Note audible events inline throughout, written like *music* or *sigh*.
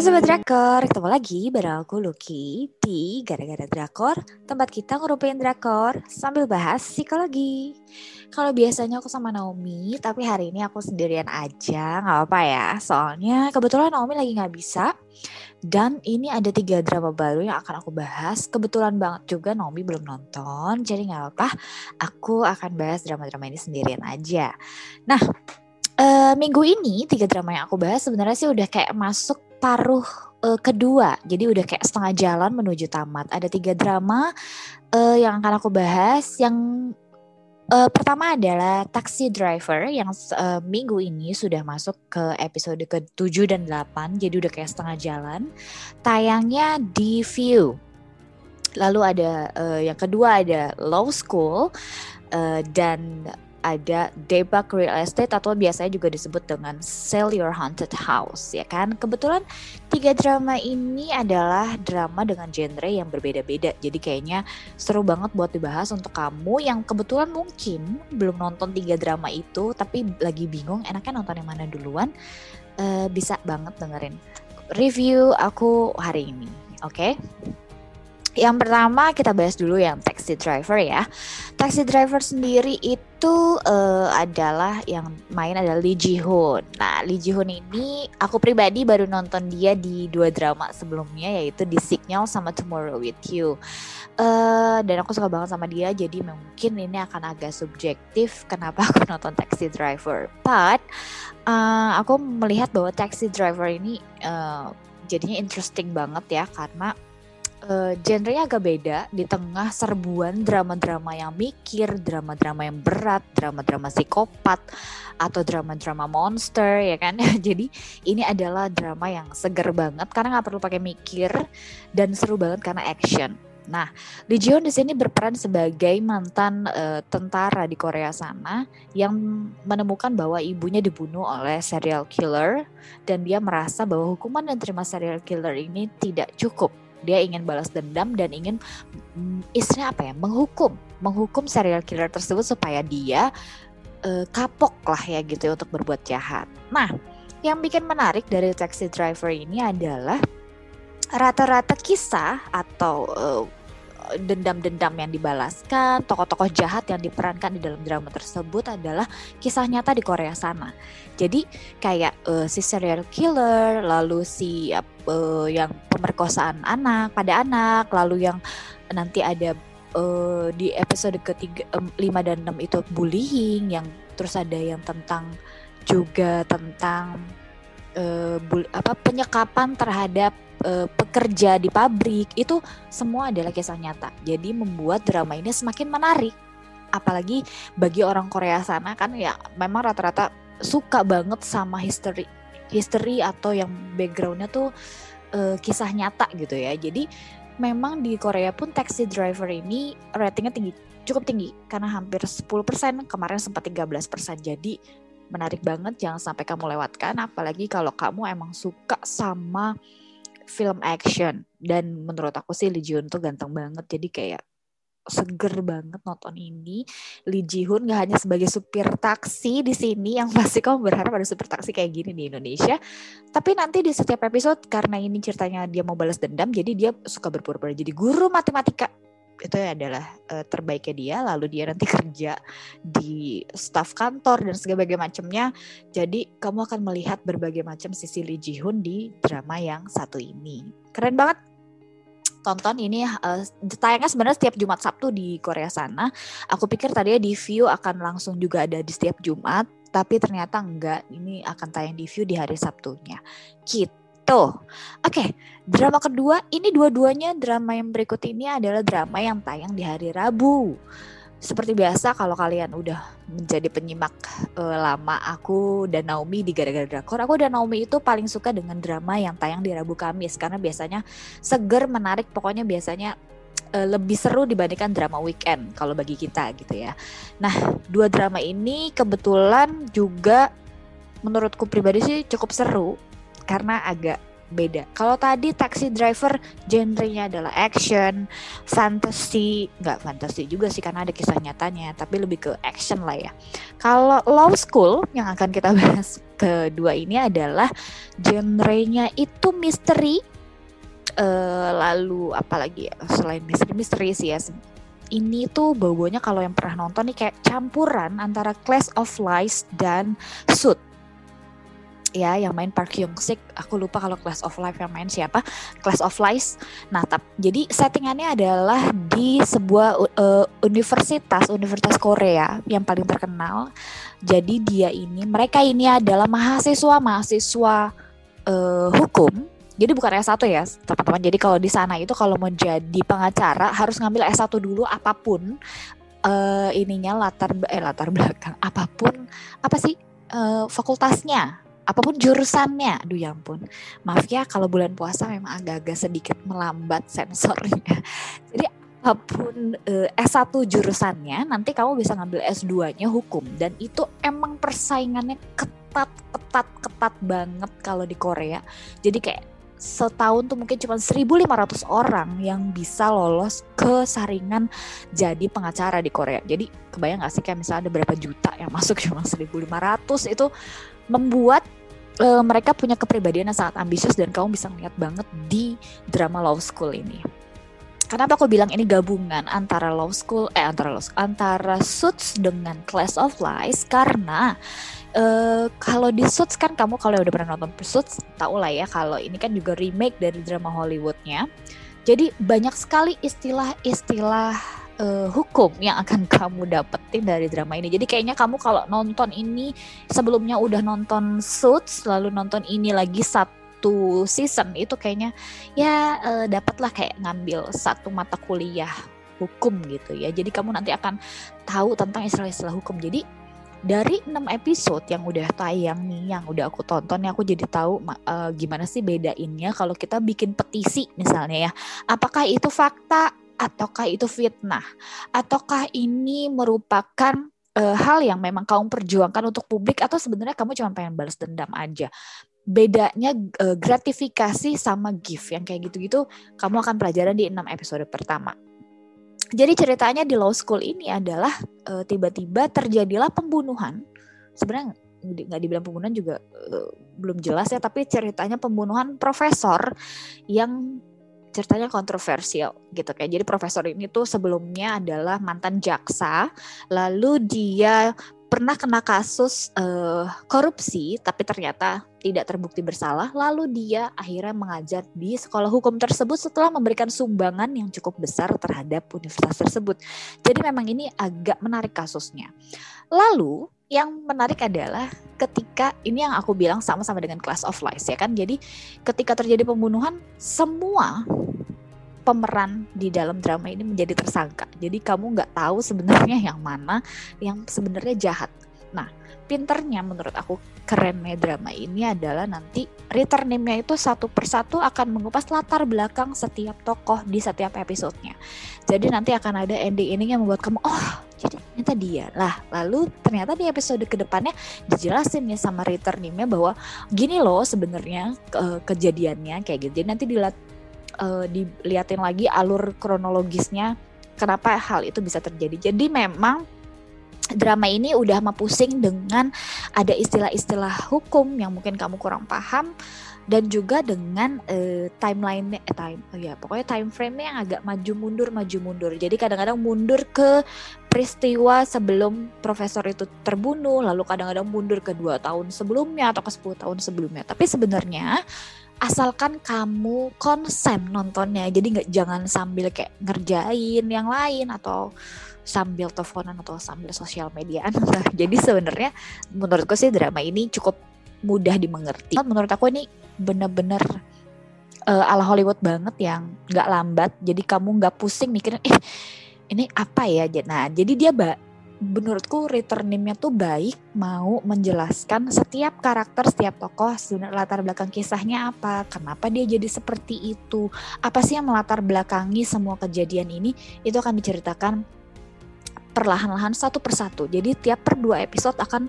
Hai Sobat Drakor, ketemu lagi bareng aku Lucky di Gara-Gara Drakor Tempat kita ngerupain Drakor sambil bahas psikologi. Kalau biasanya aku sama Naomi, tapi hari ini aku sendirian aja Gak apa-apa ya, soalnya kebetulan Naomi lagi gak bisa Dan ini ada tiga drama baru yang akan aku bahas. Kebetulan banget juga Naomi belum nonton Jadi gak apa-apa, aku akan bahas drama-drama ini sendirian aja. Nah, uh, minggu ini tiga drama yang aku bahas sebenarnya sih udah kayak masuk paruh uh, kedua. Jadi udah kayak setengah jalan menuju tamat. Ada tiga drama uh, yang akan aku bahas. Yang uh, pertama adalah Taxi Driver yang uh, minggu ini sudah masuk ke episode ke-7 dan 8. Jadi udah kayak setengah jalan. Tayangnya di View. Lalu ada uh, yang kedua ada Law School uh, dan ada debug real estate atau biasanya juga disebut dengan sell your haunted house ya kan kebetulan tiga drama ini adalah drama dengan genre yang berbeda-beda jadi kayaknya seru banget buat dibahas untuk kamu yang kebetulan mungkin belum nonton tiga drama itu tapi lagi bingung enaknya nonton yang mana duluan uh, bisa banget dengerin review aku hari ini oke okay? Yang pertama kita bahas dulu yang taxi driver ya. Taxi driver sendiri itu uh, adalah yang main adalah Lee Ji Hoon. Nah Lee Ji Hoon ini aku pribadi baru nonton dia di dua drama sebelumnya yaitu di Signal sama Tomorrow with You. Uh, dan aku suka banget sama dia jadi mungkin ini akan agak subjektif kenapa aku *laughs* nonton Taxi Driver. But uh, aku melihat bahwa Taxi Driver ini uh, jadinya interesting banget ya karena uh, genrenya agak beda di tengah serbuan drama-drama yang mikir, drama-drama yang berat, drama-drama psikopat atau drama-drama monster ya kan. *laughs* Jadi ini adalah drama yang seger banget karena nggak perlu pakai mikir dan seru banget karena action. Nah, Lee Ji Hoon di sini berperan sebagai mantan uh, tentara di Korea sana yang menemukan bahwa ibunya dibunuh oleh serial killer dan dia merasa bahwa hukuman yang terima serial killer ini tidak cukup dia ingin balas dendam dan ingin mm, istilah apa ya menghukum menghukum serial killer tersebut supaya dia uh, kapok lah ya gitu ya untuk berbuat jahat. Nah, yang bikin menarik dari taxi driver ini adalah rata-rata kisah atau uh, dendam-dendam yang dibalaskan, tokoh-tokoh jahat yang diperankan di dalam drama tersebut adalah kisah nyata di Korea sana. Jadi kayak uh, si serial killer, lalu si uh, yang pemerkosaan anak pada anak, lalu yang nanti ada uh, di episode ketiga um, 5 dan 6 itu bullying yang terus ada yang tentang juga tentang uh, apa penyekapan terhadap uh, pekerja di pabrik itu semua adalah kisah nyata. Jadi membuat drama ini semakin menarik. Apalagi bagi orang Korea sana kan ya memang rata-rata suka banget sama history history atau yang backgroundnya tuh uh, kisah nyata gitu ya. Jadi memang di Korea pun taxi driver ini ratingnya tinggi cukup tinggi karena hampir 10% kemarin sempat 13% jadi menarik banget jangan sampai kamu lewatkan apalagi kalau kamu emang suka sama film action. Dan menurut aku sih Lee Ji Hoon tuh ganteng banget. Jadi kayak seger banget nonton ini. Lee Ji Hoon gak hanya sebagai supir taksi di sini yang *laughs* pasti kamu berharap ada supir taksi kayak gini di Indonesia. Tapi nanti di setiap episode karena ini ceritanya dia mau balas dendam jadi dia suka berpura-pura jadi guru matematika itu adalah uh, terbaiknya dia lalu dia nanti *laughs* kerja di staf kantor dan segala macamnya jadi kamu akan melihat berbagai macam sisi Lee Ji Hoon di drama yang satu ini keren banget tonton ini uh, tayangnya sebenarnya setiap Jumat Sabtu di Korea sana. Aku pikir tadinya di View akan langsung juga ada di setiap Jumat, tapi ternyata enggak. Ini akan tayang di View di hari Sabtunya. Gitu. Oke, okay, drama kedua ini dua-duanya drama yang berikut ini adalah drama yang tayang di hari Rabu. Seperti biasa kalau kalian udah menjadi penyimak uh, lama aku dan Naomi di gara-gara drakor, aku dan Naomi itu paling suka dengan drama yang tayang di Rabu Kamis karena biasanya seger, menarik, pokoknya biasanya uh, lebih seru dibandingkan drama weekend kalau bagi kita gitu ya. Nah, dua drama ini kebetulan juga menurutku pribadi sih cukup seru karena agak beda. Kalau tadi Taxi Driver genrenya adalah action, fantasy, nggak fantasy juga sih karena ada kisah nyatanya, tapi lebih ke action lah ya. Kalau Law School yang akan kita *laughs* bahas kedua ini adalah genrenya itu misteri, uh, lalu apalagi ya selain misteri misteri sih ya ini tuh bau-baunya kalau yang pernah nonton nih kayak campuran antara Clash of Lies dan Suit ya yang main Park Hyung Sik aku lupa kalau Class of Life yang main siapa. Class of Lies nah tap, jadi settingannya adalah di sebuah uh, universitas universitas Korea yang paling terkenal. Jadi dia ini mereka ini adalah mahasiswa mahasiswa uh, hukum. Jadi bukan S1 ya teman-teman. Jadi kalau di sana itu kalau mau jadi pengacara harus ngambil S1 dulu apa pun uh, ininya latar eh latar belakang apa pun apa sih uh, fakultasnya apa pun jurusannya. Aduh ya ampun. Maaf ya kalau bulan puasa memang agak-agak sedikit melambat sensornya. *laughs* Jadi apa pun uh, S1 jurusannya nanti kamu bisa ngambil S2-nya hukum. Dan itu emang persaingannya ketat ketat ketat banget kalau di Korea. Jadi kayak setahun tuh mungkin cuma 1.500 orang yang bisa lolos ke saringan jadi pengacara di Korea. Jadi kebayang gak sih kayak misalnya ada berapa juta yang masuk *laughs* cuma 1.500 itu membuat uh, mereka punya kepribadian yang sangat ambisius dan kamu bisa ngeliat banget di drama Law School ini. Kenapa aku bilang ini gabungan antara Law School eh antara School, antara Suits dengan Class of Lies karena Uh, kalau di Suits kan kamu kalau udah pernah nonton Suits tahu lah ya kalau ini kan juga remake dari drama Hollywoodnya. Jadi banyak sekali istilah-istilah uh, hukum yang akan *laughs* kamu dapetin dari drama ini. Jadi kayaknya kamu kalau nonton ini sebelumnya udah nonton Suits lalu nonton ini lagi satu season itu kayaknya ya uh, dapatlah kayak ngambil satu mata kuliah hukum gitu ya. Jadi kamu nanti akan tahu tentang istilah-istilah hukum. Jadi dari enam episode yang udah tayang nih yang udah aku tonton aku jadi tahu uh, gimana sih bedainnya kalau kita bikin petisi misalnya ya apakah itu fakta ataukah itu fitnah? Ataukah ini merupakan uh, hal yang memang kamu perjuangkan untuk publik atau sebenarnya kamu cuma pengen balas dendam aja? Bedanya uh, gratifikasi sama gift yang kayak gitu-gitu kamu akan pelajaran di enam episode pertama. Jadi ceritanya di law school ini adalah tiba tiba-tiba terjadilah pembunuhan. Sebenarnya nggak dibilang pembunuhan juga uh, belum jelas ya, tapi ceritanya pembunuhan profesor yang ceritanya kontroversial gitu kayak jadi profesor ini tuh sebelumnya adalah mantan jaksa lalu dia pernah kena kasus uh, korupsi tapi ternyata tidak terbukti bersalah lalu dia akhirnya mengajar di sekolah hukum tersebut setelah memberikan sumbangan yang cukup besar terhadap universitas tersebut. Jadi memang ini agak menarik kasusnya. Lalu yang menarik adalah ketika ini yang aku bilang sama-sama dengan class of lies ya kan. Jadi ketika terjadi pembunuhan semua pemeran di dalam drama ini menjadi tersangka. Jadi kamu nggak tahu sebenarnya yang mana yang sebenarnya jahat. Nah, pinternya menurut aku kerennya drama ini adalah nanti return name-nya itu satu persatu akan mengupas latar belakang setiap tokoh di setiap episodenya. Jadi nanti akan ada ending-ending yang membuat kamu oh jadi ternyata dia lah. Lalu ternyata di episode ke depannya dijelasin ya sama return name-nya bahwa gini loh sebenarnya ke kejadiannya kayak gitu. Jadi nanti dilihat uh, diliatin lagi alur kronologisnya kenapa hal itu bisa terjadi. Jadi memang drama ini udah mah pusing dengan ada istilah-istilah hukum yang mungkin kamu kurang paham dan juga dengan uh, timeline eh time oh ya pokoknya time frame yang agak maju mundur maju mundur. Jadi kadang-kadang mundur ke peristiwa sebelum profesor itu terbunuh, lalu kadang-kadang mundur ke dua tahun sebelumnya atau ke 10 tahun sebelumnya. Tapi sebenarnya asalkan kamu konsen nontonnya jadi nggak jangan sambil kayak ngerjain yang lain atau sambil teleponan atau sambil sosial media. *laughs* Jadi sebenarnya menurutku sih drama ini cukup mudah dimengerti. Menurut aku ini bener-bener uh, ala Hollywood banget yang nggak lambat. Jadi kamu nggak pusing mikirin eh ini apa ya? Nah jadi dia menurutku return name-nya tuh baik mau menjelaskan setiap karakter setiap tokoh latar belakang kisahnya apa kenapa dia jadi seperti itu apa sih yang melatar belakangi semua kejadian ini itu akan diceritakan perlahan-lahan satu persatu. Jadi tiap per dua episode akan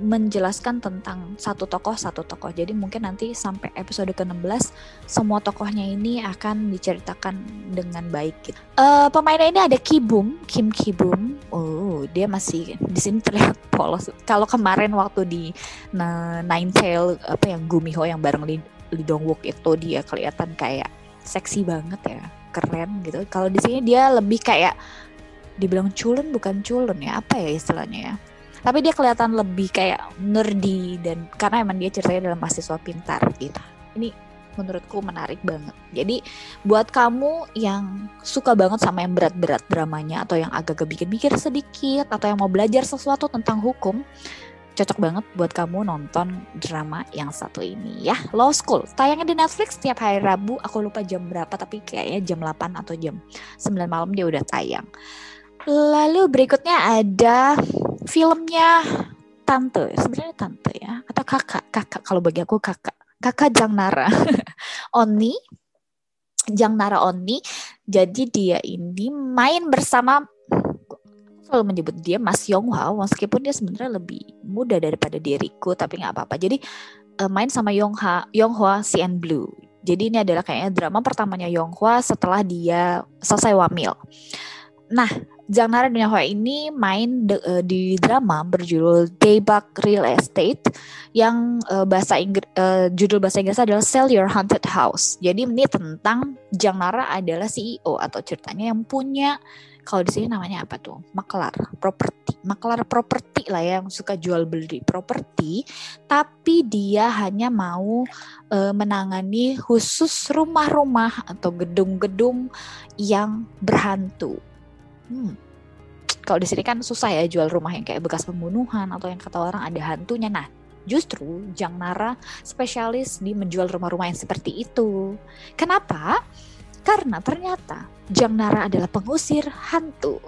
menjelaskan tentang satu tokoh satu tokoh. Jadi mungkin nanti sampai episode ke-16 semua tokohnya ini akan diceritakan dengan baik gitu. Uh, pemainnya ini ada Kibum, Kim Kibum. Oh, dia masih di sini terlihat polos. Kalau kemarin waktu di Nine Tail apa yang Gumiho yang bareng Lee, Lee Dong Wook itu dia kelihatan kayak seksi banget ya, keren gitu. Kalau di sini dia lebih kayak dibilang culun bukan culun ya, apa ya istilahnya ya tapi dia kelihatan lebih kayak nerdy dan karena emang dia ceritanya dalam mahasiswa pintar gitu. Ini menurutku menarik banget. Jadi buat kamu yang suka banget sama yang berat-berat dramanya atau yang agak bikin mikir sedikit atau yang mau belajar sesuatu tentang hukum cocok banget buat kamu nonton drama yang satu ini ya. Law School tayangnya di Netflix setiap hari Rabu. Aku lupa jam berapa tapi kayaknya jam 8 atau jam 9 malam dia udah tayang. Lalu berikutnya ada filmnya tante sebenarnya tante ya atau kakak kakak kalau bagi aku kakak. Kakak Jang Nara. *laughs* Oni Jang Nara Oni. Jadi dia ini main bersama selalu menyebut dia Mas Yonghwa meskipun dia sebenarnya lebih muda daripada diriku tapi nggak apa-apa. Jadi uh, main sama Yonghwa Yonghwa CN Blue. Jadi ini adalah kayaknya drama pertamanya Yonghwa setelah dia selesai wamil. Nah Jang Nara Hwa ini main de, uh, di drama berjudul Daebak Real Estate yang uh, bahasa Inggris uh, judul bahasa Inggris adalah Sell Your Haunted House. Jadi ini tentang Jang Nara adalah CEO atau ceritanya yang punya kalau di sini namanya apa tuh? Maklar properti. Maklar properti lah ya, yang suka jual beli properti, tapi dia hanya mau uh, menangani khusus rumah-rumah atau gedung-gedung yang berhantu hmm, kalau di sini kan susah ya jual rumah yang kayak bekas pembunuhan atau yang kata orang ada hantunya. Nah, justru Jang Nara spesialis di menjual rumah-rumah yang seperti itu. Kenapa? Karena ternyata Jang Nara adalah pengusir hantu.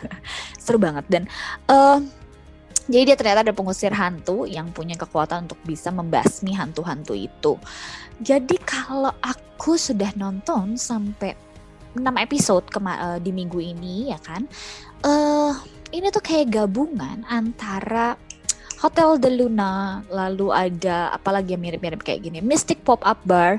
*laughs* Seru banget dan uh, jadi dia ternyata ada pengusir hantu yang punya kekuatan untuk bisa membasmi hantu-hantu itu. Jadi kalau aku sudah nonton sampai 6 episode uh, di minggu ini ya kan. Uh, ini tuh kayak gabungan antara Hotel de Luna, lalu ada apalagi yang mirip-mirip kayak gini, Mystic Pop-up Bar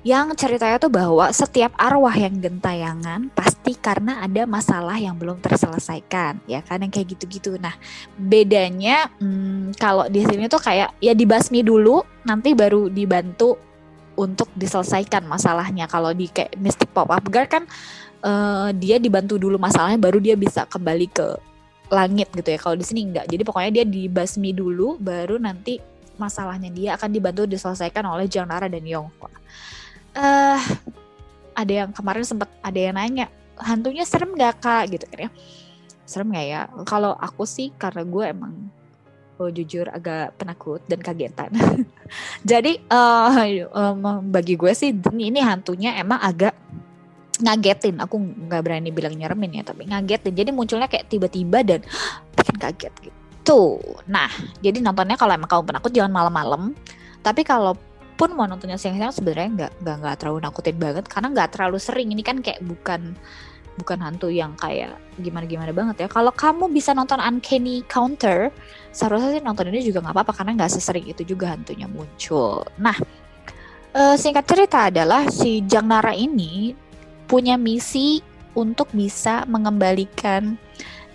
yang ceritanya tuh bahwa setiap arwah yang gentayangan pasti karena ada masalah yang belum terselesaikan ya kan yang kayak gitu-gitu. Nah bedanya hmm, kalau di sini tuh kayak ya dibasmi dulu nanti baru dibantu untuk diselesaikan masalahnya. Kalau di kayak Mystic Pop Up Girl kan uh, dia dibantu dulu masalahnya baru dia bisa kembali ke langit gitu ya. Kalau di sini enggak. Jadi pokoknya dia dibasmi dulu baru nanti masalahnya dia akan dibantu diselesaikan oleh Jang Nara dan Yonghwa. Uh, ada yang kemarin sempat ada yang nanya hantunya serem gak kak gitu kan ya serem gak ya kalau aku sih karena gue emang oh, jujur agak penakut dan kagetan. *laughs* Jadi uh, um, bagi gue sih ini, hantunya emang agak ngagetin. Aku nggak berani bilang nyeremin ya, tapi ngagetin. Jadi munculnya kayak tiba-tiba dan bikin kaget gitu. Nah, jadi nontonnya kalau emang kamu penakut jangan malam-malam. Tapi kalau pun mau nontonnya siang-siang sebenarnya nggak nggak terlalu nakutin banget karena nggak terlalu sering ini kan kayak bukan bukan hantu yang kayak gimana-gimana banget ya. Kalau kamu bisa nonton Uncanny Counter, seharusnya sih nonton ini juga nggak apa-apa karena nggak sesering itu juga hantunya muncul. Nah, uh, singkat cerita adalah si Jang Nara ini punya misi untuk bisa mengembalikan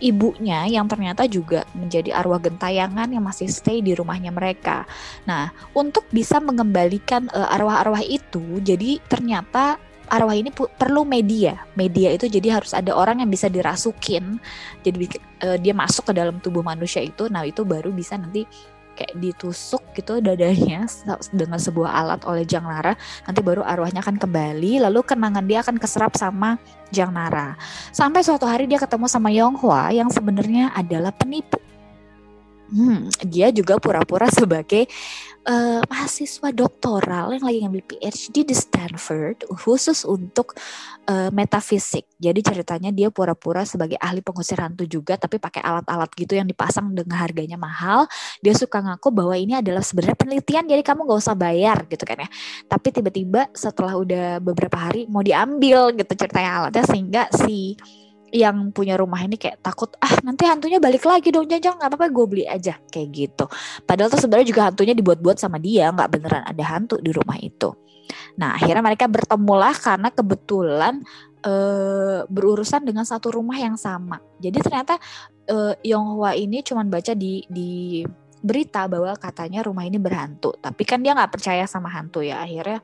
ibunya yang ternyata juga menjadi arwah gentayangan yang masih stay di rumahnya mereka. Nah, untuk bisa mengembalikan uh, arwah-arwah itu, jadi ternyata arwah ini perlu media. Media itu jadi harus ada orang yang bisa dirasukin. Jadi uh, dia masuk ke dalam tubuh manusia itu. Nah, itu baru bisa nanti kayak ditusuk gitu dadanya dengan sebuah alat oleh Jang Nara. Nanti baru arwahnya akan kembali lalu kenangan dia akan keserap sama Jang Nara. Sampai suatu hari dia ketemu sama Yong Hwa yang sebenarnya adalah penipu. Hmm, dia juga pura-pura sebagai uh, mahasiswa doktoral yang lagi ngambil PhD di Stanford khusus untuk uh, metafisik. Jadi ceritanya dia pura-pura sebagai ahli pengusir hantu juga tapi pakai alat-alat gitu yang dipasang dengan harganya mahal. Dia suka ngaku bahwa ini adalah sebenarnya penelitian jadi kamu gak usah bayar gitu kan ya. Tapi tiba-tiba setelah udah beberapa hari mau diambil gitu ceritanya alatnya sehingga si yang punya rumah ini kayak takut ah nanti hantunya balik lagi dong jangan nggak apa-apa gue beli aja. Kayak gitu. Padahal tuh sebenarnya juga hantunya dibuat-buat sama dia nggak beneran ada hantu di rumah itu. Nah akhirnya mereka bertemulah karena kebetulan e, berurusan dengan satu rumah yang sama. Jadi ternyata e, Yonghua ini cuma baca di di berita bahwa katanya rumah ini berhantu. Tapi kan dia nggak percaya sama hantu ya akhirnya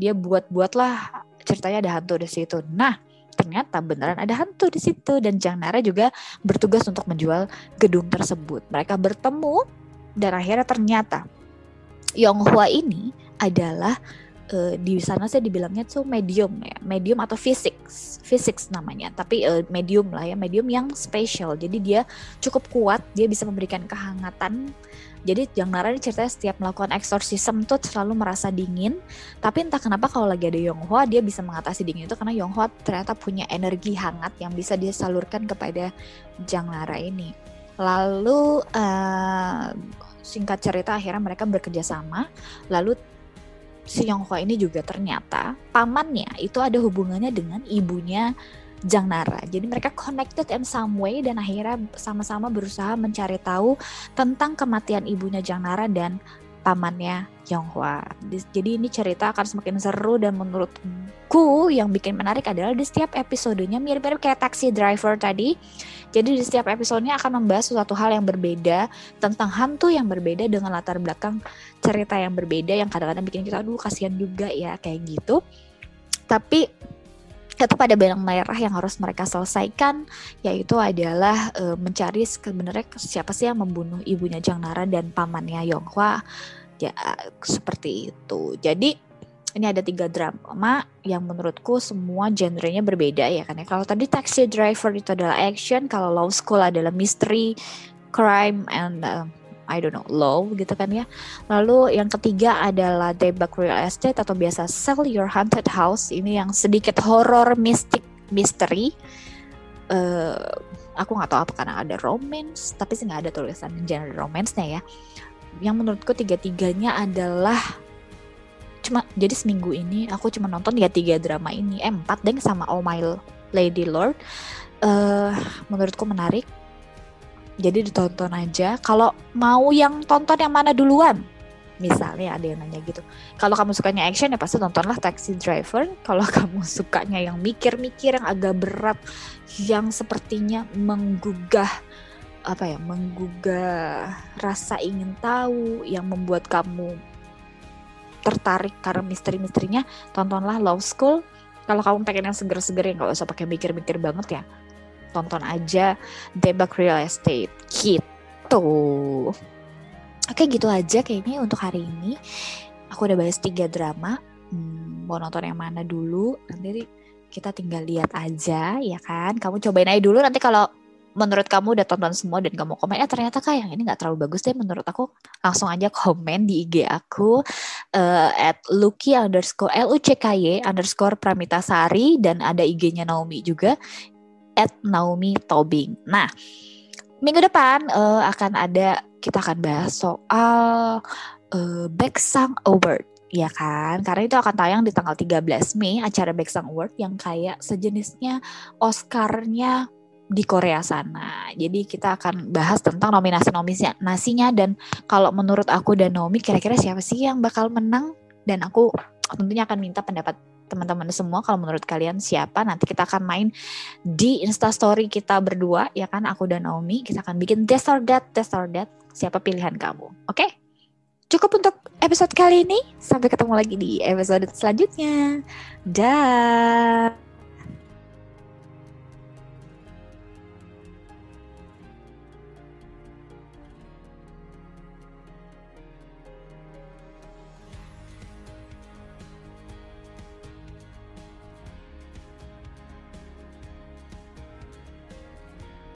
dia buat-buatlah ceritanya ada hantu di situ. Nah ternyata beneran ada hantu di situ dan Jang Nara juga bertugas untuk menjual gedung tersebut. Mereka bertemu dan akhirnya ternyata Yonghua ini adalah uh, di sana saya dibilangnya tuh medium ya, medium atau physics, physics namanya. Tapi uh, medium lah ya, medium yang special. Jadi dia cukup kuat, dia bisa memberikan kehangatan jadi Jang Nara ini ceritanya setiap melakukan exorcism tuh selalu merasa dingin. Tapi entah kenapa kalau lagi ada Yonghua dia bisa mengatasi dingin itu karena Yonghua ternyata punya energi hangat yang bisa dia salurkan kepada Jang Nara ini. Lalu uh, singkat cerita akhirnya mereka bekerja sama. Lalu si Yonghua ini juga ternyata pamannya itu ada hubungannya dengan ibunya Jang Nara. Jadi mereka connected in some way dan akhirnya sama-sama berusaha mencari tahu tentang kematian ibunya Jang Nara dan pamannya Yonghua. Jadi ini cerita akan semakin seru dan menurutku yang bikin menarik adalah di setiap episodenya mirip-mirip kayak Taxi Driver tadi. Jadi di setiap episodenya akan membahas sesuatu hal yang berbeda tentang hantu yang berbeda dengan latar belakang cerita yang berbeda yang kadang-kadang bikin kita aduh kasihan juga ya kayak gitu. Tapi itu pada benang merah yang harus mereka selesaikan yaitu adalah e, mencari sebenarnya siapa sih yang membunuh ibunya Jang Nara dan pamannya Yonghua. Ya seperti itu. Jadi ini ada tiga drama yang menurutku semua genrenya berbeda ya kan ya. Kalau tadi Taxi Driver itu adalah action kalau Law School adalah mystery crime and uh, I don't know low gitu kan ya. Lalu yang ketiga adalah Debug Real Estate atau biasa Sell Your Haunted House ini yang sedikit horror mistik misteri. Uh, aku nggak tahu apa karena ada romance tapi sih nggak ada tulisan genre romance-nya ya. Yang menurutku tiga-tiganya adalah cuma jadi seminggu ini aku cuma nonton ya tiga drama ini eh empat deh sama Oh My Lady Lord uh, menurutku menarik jadi ditonton aja. Kalau mau yang tonton yang mana duluan? Misalnya ada yang nanya gitu. Kalau kamu sukanya action ya pasti tontonlah Taxi Driver. Kalau *laughs* kamu sukanya yang mikir-mikir yang agak berat, yang sepertinya menggugah apa ya, menggugah rasa ingin tahu yang membuat kamu tertarik karena misteri-misterinya, tontonlah Law School. Kalau kamu pengen yang seger-seger ya nggak usah pakai mikir-mikir banget ya tonton aja Debak Real Estate gitu. Oke gitu aja kayaknya untuk hari ini. Aku udah bahas tiga drama. Hmm, mau nonton yang mana dulu? Nanti kita tinggal lihat aja ya kan. Kamu cobain aja dulu nanti kalau menurut kamu udah tonton semua dan kamu komen eh ternyata kak yang ini nggak terlalu bagus deh menurut aku langsung aja komen di IG aku uh, at Lucky underscore L U C K Y underscore Pramitasari dan ada IG-nya Naomi juga at Naomi Tobing. Nah, minggu depan uh, akan ada kita akan bahas soal uh, Baeksang Award ya kan? Karena itu akan tayang di tanggal 13 Mei acara Baeksang Award yang kayak sejenisnya Oscar-nya di Korea sana. Jadi kita akan bahas tentang nominasi-nominasinya nasinya dan kalau menurut aku dan Naomi kira-kira siapa sih yang bakal menang dan aku tentunya akan minta pendapat teman-teman semua kalau menurut kalian siapa nanti kita akan main di instastory kita berdua ya kan? Aku dan Naomi kita akan bikin test or that test or that siapa pilihan kamu oke? Okay? cukup untuk episode kali ini sampai ketemu lagi di episode selanjutnya. Dah